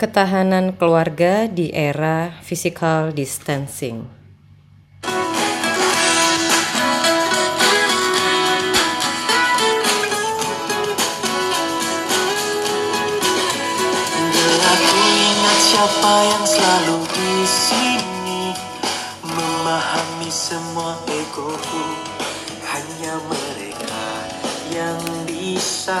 Ketahanan keluarga di era physical distancing. Siapa yang selalu di sini Memahami semua egoku Hanya mereka yang bisa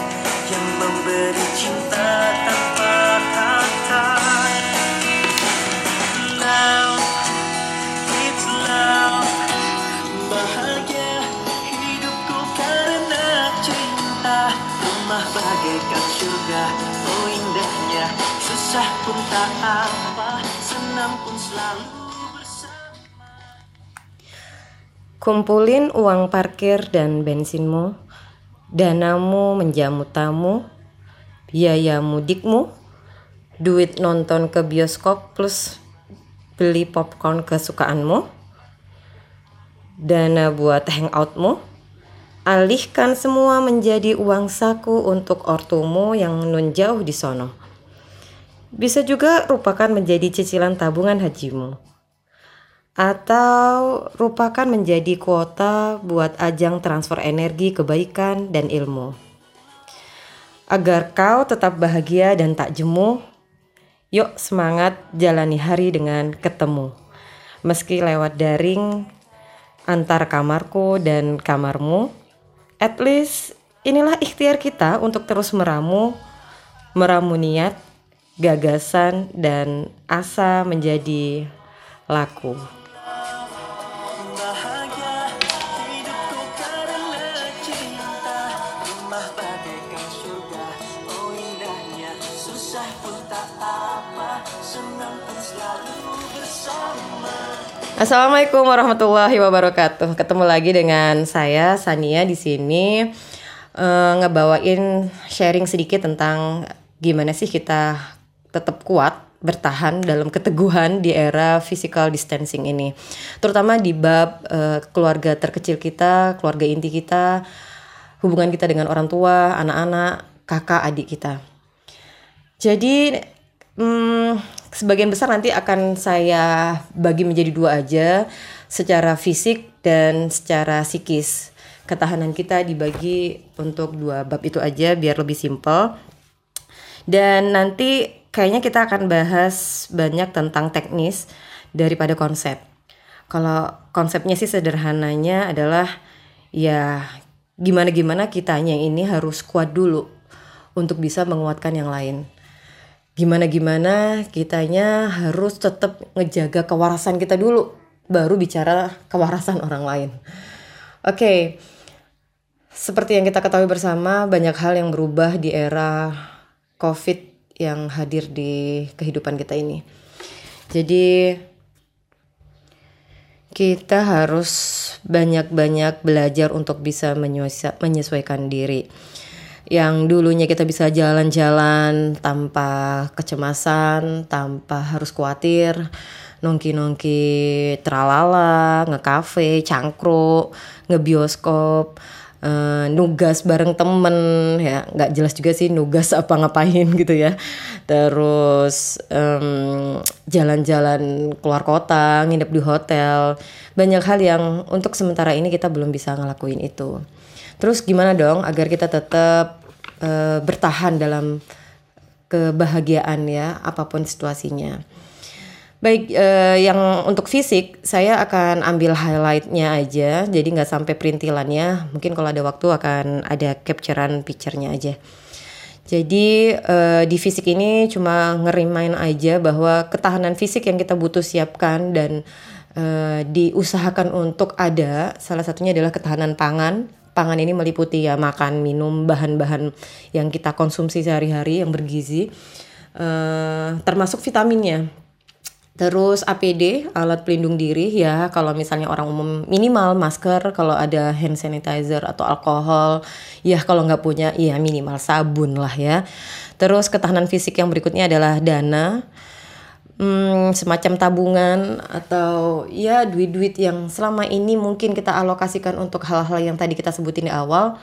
bagaikan surga Oh indahnya. Susah pun tak apa Senang pun selalu Kumpulin uang parkir dan bensinmu, danamu menjamu tamu, biaya mudikmu, duit nonton ke bioskop plus beli popcorn kesukaanmu, dana buat hangoutmu, alihkan semua menjadi uang saku untuk ortumu yang nun jauh di sono. Bisa juga rupakan menjadi cicilan tabungan hajimu atau rupakan menjadi kuota buat ajang transfer energi, kebaikan, dan ilmu. Agar kau tetap bahagia dan tak jemu, yuk semangat jalani hari dengan ketemu. Meski lewat daring antar kamarku dan kamarmu, at least inilah ikhtiar kita untuk terus meramu, meramu niat, gagasan, dan asa menjadi laku. Oh Senang selalu bersama Assalamualaikum warahmatullahi wabarakatuh. Ketemu lagi dengan saya Sania di sini eh, ngebawain sharing sedikit tentang gimana sih kita tetap kuat bertahan dalam keteguhan di era physical distancing ini. Terutama di bab eh, keluarga terkecil kita, keluarga inti kita, hubungan kita dengan orang tua, anak-anak, kakak, adik kita. Jadi hmm, sebagian besar nanti akan saya bagi menjadi dua aja, secara fisik dan secara psikis. Ketahanan kita dibagi untuk dua bab itu aja biar lebih simpel. Dan nanti kayaknya kita akan bahas banyak tentang teknis daripada konsep. Kalau konsepnya sih sederhananya adalah ya gimana-gimana kitanya ini harus kuat dulu untuk bisa menguatkan yang lain gimana-gimana kitanya harus tetap ngejaga kewarasan kita dulu baru bicara kewarasan orang lain. Oke. Seperti yang kita ketahui bersama banyak hal yang berubah di era Covid yang hadir di kehidupan kita ini. Jadi kita harus banyak-banyak belajar untuk bisa menyesuaikan diri yang dulunya kita bisa jalan-jalan tanpa kecemasan, tanpa harus khawatir, nongki-nongki tralala, ngekafe, cangkruk, ngebioskop, eh, nugas bareng temen ya. Nggak jelas juga sih nugas apa ngapain gitu ya. Terus em, jalan-jalan keluar kota nginep di hotel. Banyak hal yang untuk sementara ini kita belum bisa ngelakuin itu. Terus gimana dong agar kita tetap eh, bertahan dalam kebahagiaan ya apa pun situasinya Baik, eh, yang untuk fisik saya akan ambil highlightnya aja, jadi nggak sampai perintilannya. Mungkin kalau ada waktu akan ada capturean picture-nya aja. Jadi eh, di fisik ini cuma ngerimain aja bahwa ketahanan fisik yang kita butuh siapkan dan eh, diusahakan untuk ada, salah satunya adalah ketahanan pangan. Pangan ini meliputi ya makan, minum, bahan-bahan yang kita konsumsi sehari-hari yang bergizi, eh, termasuk vitaminnya. Terus APD, alat pelindung diri ya kalau misalnya orang umum minimal masker, kalau ada hand sanitizer atau alkohol, ya kalau nggak punya ya minimal sabun lah ya. Terus ketahanan fisik yang berikutnya adalah dana. Hmm, semacam tabungan atau ya duit-duit yang selama ini mungkin kita alokasikan untuk hal-hal yang tadi kita sebutin di awal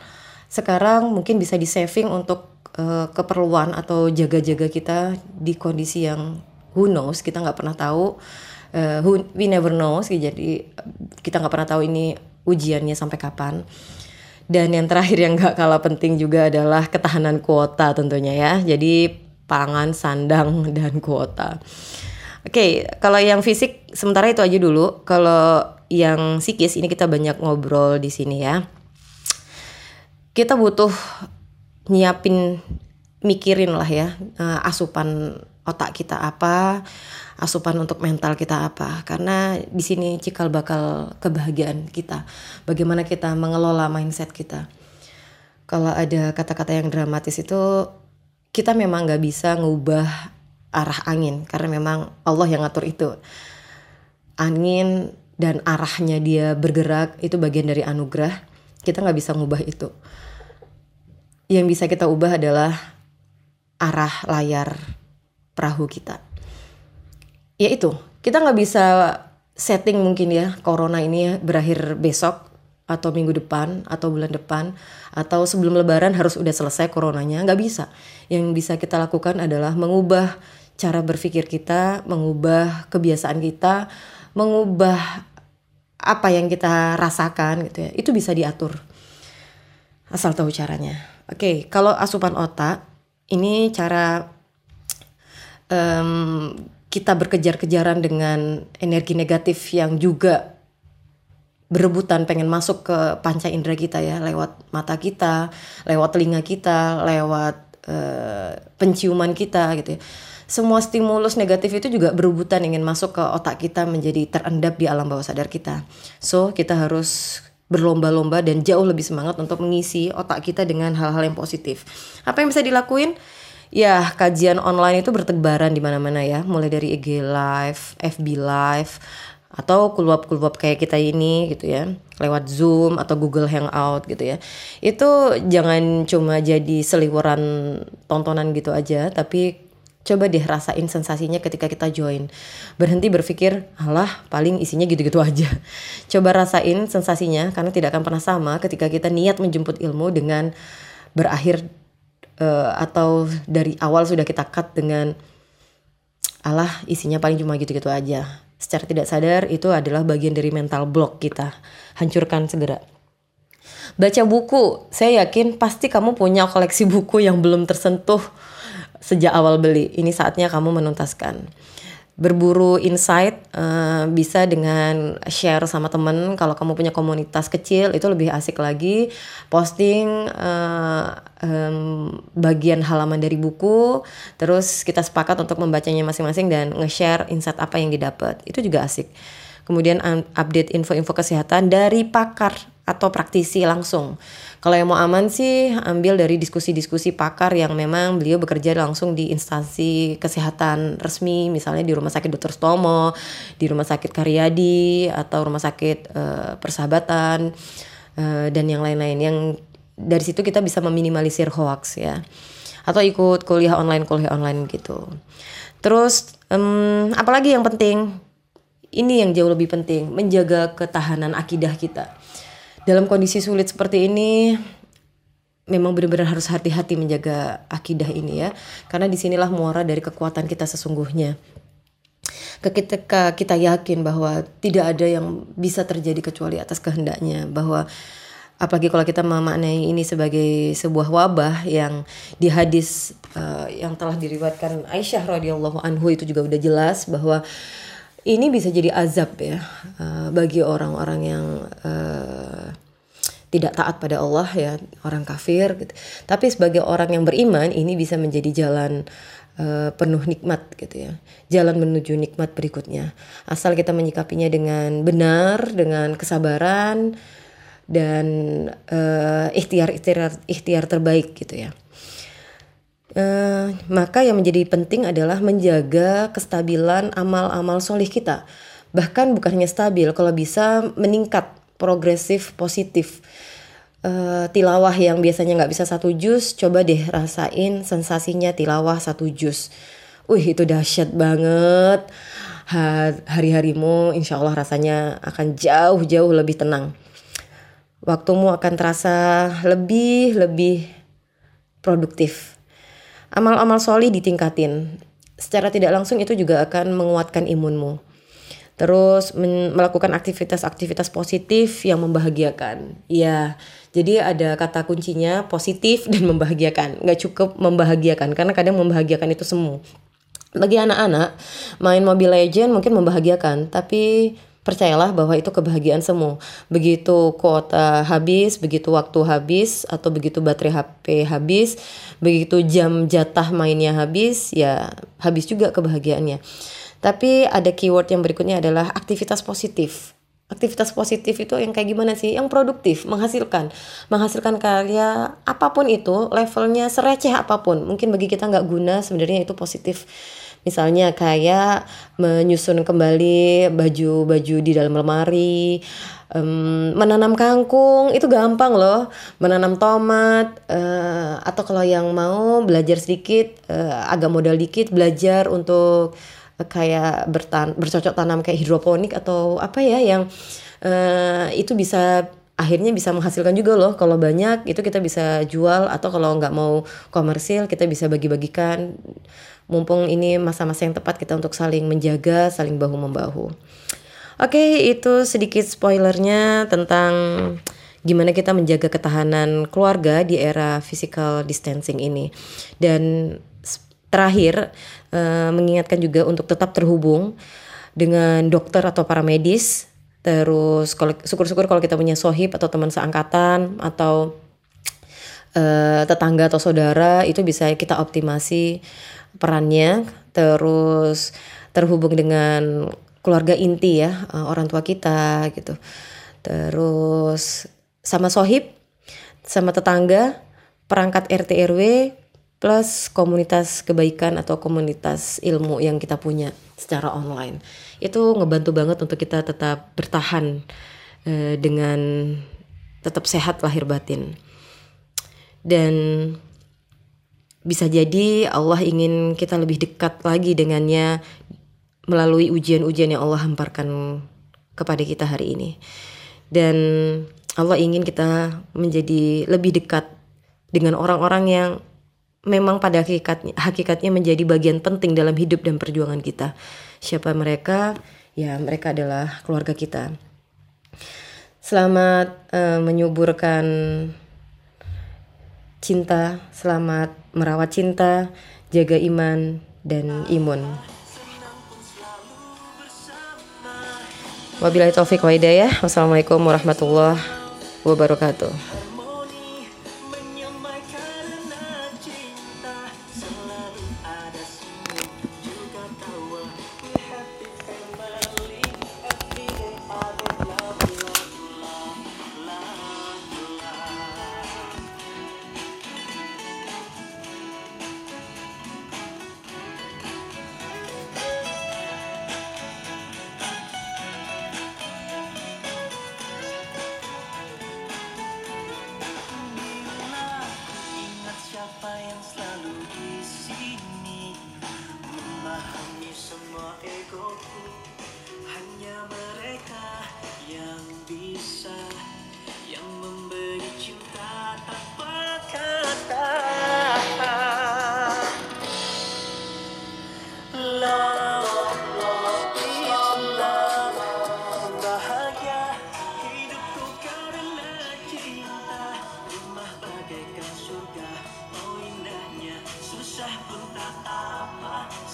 sekarang mungkin bisa di saving untuk uh, keperluan atau jaga-jaga kita di kondisi yang who knows kita nggak pernah tahu. Uh, who, we never know jadi kita nggak pernah tahu ini ujiannya sampai kapan. Dan yang terakhir yang gak kalah penting juga adalah ketahanan kuota tentunya ya. Jadi pangan sandang dan kuota oke okay, kalau yang fisik sementara itu aja dulu kalau yang psikis ini kita banyak ngobrol di sini ya kita butuh nyiapin mikirin lah ya uh, asupan otak kita apa, asupan untuk mental kita apa. Karena di sini cikal bakal kebahagiaan kita. Bagaimana kita mengelola mindset kita. Kalau ada kata-kata yang dramatis itu kita memang nggak bisa ngubah arah angin karena memang Allah yang ngatur itu. Angin dan arahnya dia bergerak itu bagian dari anugerah. Kita nggak bisa ngubah itu yang bisa kita ubah adalah arah layar perahu kita. Ya itu, kita nggak bisa setting mungkin ya corona ini berakhir besok atau minggu depan atau bulan depan atau sebelum lebaran harus udah selesai coronanya nggak bisa. Yang bisa kita lakukan adalah mengubah cara berpikir kita, mengubah kebiasaan kita, mengubah apa yang kita rasakan gitu ya. Itu bisa diatur. Asal tahu caranya. Oke, kalau asupan otak ini cara um, kita berkejar-kejaran dengan energi negatif yang juga berebutan pengen masuk ke panca indera kita ya lewat mata kita, lewat telinga kita, lewat uh, penciuman kita gitu ya. Semua stimulus negatif itu juga berebutan ingin masuk ke otak kita menjadi terendap di alam bawah sadar kita. So, kita harus berlomba-lomba dan jauh lebih semangat untuk mengisi otak kita dengan hal-hal yang positif. Apa yang bisa dilakuin? Ya, kajian online itu bertebaran di mana-mana ya, mulai dari IG Live, FB Live, atau kuluap-kuluap kayak kita ini gitu ya, lewat Zoom atau Google Hangout gitu ya. Itu jangan cuma jadi seliweran tontonan gitu aja, tapi Coba deh rasain sensasinya ketika kita join. Berhenti berpikir, alah paling isinya gitu-gitu aja. Coba rasain sensasinya karena tidak akan pernah sama ketika kita niat menjemput ilmu dengan berakhir uh, atau dari awal sudah kita cut dengan alah isinya paling cuma gitu-gitu aja. Secara tidak sadar itu adalah bagian dari mental block kita. Hancurkan segera. Baca buku, saya yakin pasti kamu punya koleksi buku yang belum tersentuh sejak awal beli. Ini saatnya kamu menuntaskan. Berburu insight uh, bisa dengan share sama temen. Kalau kamu punya komunitas kecil itu lebih asik lagi. Posting uh, um, bagian halaman dari buku, terus kita sepakat untuk membacanya masing-masing dan nge-share insight apa yang didapat. Itu juga asik. Kemudian update info-info kesehatan dari pakar atau praktisi langsung kalau yang mau aman sih ambil dari diskusi-diskusi pakar yang memang beliau bekerja langsung di instansi kesehatan resmi, misalnya di Rumah Sakit Dr. Stomo, di Rumah Sakit Karyadi atau Rumah Sakit uh, Persahabatan uh, dan yang lain-lain. Yang dari situ kita bisa meminimalisir hoax ya. Atau ikut kuliah online kuliah online gitu. Terus um, apalagi yang penting ini yang jauh lebih penting menjaga ketahanan akidah kita dalam kondisi sulit seperti ini memang benar-benar harus hati-hati menjaga akidah ini ya. Karena di sinilah muara dari kekuatan kita sesungguhnya. Ketika kita yakin bahwa tidak ada yang bisa terjadi kecuali atas kehendaknya. Bahwa apalagi kalau kita memaknai ini sebagai sebuah wabah yang di hadis uh, yang telah diriwatkan Aisyah radhiyallahu anhu itu juga udah jelas bahwa ini bisa jadi azab ya uh, bagi orang-orang yang uh, tidak taat pada Allah ya orang kafir gitu. Tapi sebagai orang yang beriman ini bisa menjadi jalan uh, penuh nikmat gitu ya. Jalan menuju nikmat berikutnya. Asal kita menyikapinya dengan benar, dengan kesabaran dan uh, ikhtiar ikhtiar ikhtiar terbaik gitu ya. Uh, maka yang menjadi penting adalah menjaga kestabilan amal-amal solih kita. Bahkan bukan hanya stabil, kalau bisa meningkat, progresif, positif. Uh, tilawah yang biasanya nggak bisa satu jus, coba deh rasain sensasinya tilawah satu jus. wih itu dahsyat banget. Ha- Hari-harimu insya Allah rasanya akan jauh-jauh lebih tenang. Waktumu akan terasa lebih lebih produktif. Amal-amal soli ditingkatin. Secara tidak langsung itu juga akan menguatkan imunmu. Terus melakukan aktivitas-aktivitas positif yang membahagiakan. Ya, jadi ada kata kuncinya positif dan membahagiakan. Nggak cukup membahagiakan karena kadang membahagiakan itu semu. Bagi anak-anak, main Mobile Legend mungkin membahagiakan, tapi percayalah bahwa itu kebahagiaan semu. Begitu kuota habis, begitu waktu habis, atau begitu baterai HP habis, begitu jam jatah mainnya habis, ya habis juga kebahagiaannya. Tapi ada keyword yang berikutnya adalah aktivitas positif. Aktivitas positif itu yang kayak gimana sih? Yang produktif, menghasilkan. Menghasilkan karya apa pun itu, levelnya sereceh apa pun. Mungkin bagi kita nggak guna, sebenarnya itu positif. Misalnya kayak menyusun kembali baju-baju di dalam lemari, em, menanam kangkung, itu gampang loh. Menanam tomat, eh, atau kalau yang mau belajar sedikit, eh, agak modal dikit, belajar untuk kayak bertan bercocok tanam kayak hidroponik atau apa ya yang eh, itu bisa akhirnya bisa menghasilkan juga loh kalau banyak itu kita bisa jual atau kalau nggak mau komersil kita bisa bagi-bagikan mumpung ini masa-masa yang tepat kita untuk saling menjaga saling bahu membahu oke itu sedikit spoilernya tentang gimana kita menjaga ketahanan keluarga di era physical distancing ini. Dan terakhir eh, mengingatkan juga untuk tetap terhubung dengan dokter atau para medis. Terus syukur-syukur kalau kita punya sohib atau teman seangkatan atau eh, tetangga atau saudara itu bisa kita optimasi perannya terus terhubung dengan keluarga inti ya eh, orang tua kita gitu. Terus sama sohib sama tetangga perangkat RT RW plus komunitas kebaikan atau komunitas ilmu yang kita punya secara online. Itu ngebantu banget untuk kita tetap bertahan eh, dengan tetap sehat lahir batin. Dan bisa jadi Allah ingin kita lebih dekat lagi dengannya melalui ujian-ujian yang Allah hamparkan kepada kita hari ini dan Allah ingin kita menjadi lebih dekat dengan orang-orang yang memang pada hakikatnya, hakikatnya menjadi bagian penting dalam hidup dan perjuangan kita. Siapa mereka? Ya, mereka adalah keluarga kita. Selamat eh, menyuburkan cinta, selamat merawat cinta, jaga iman dan imun. Wabillahi taufik wa hidayah. Wassalamualaikum warahmatullahi wabarakatuh.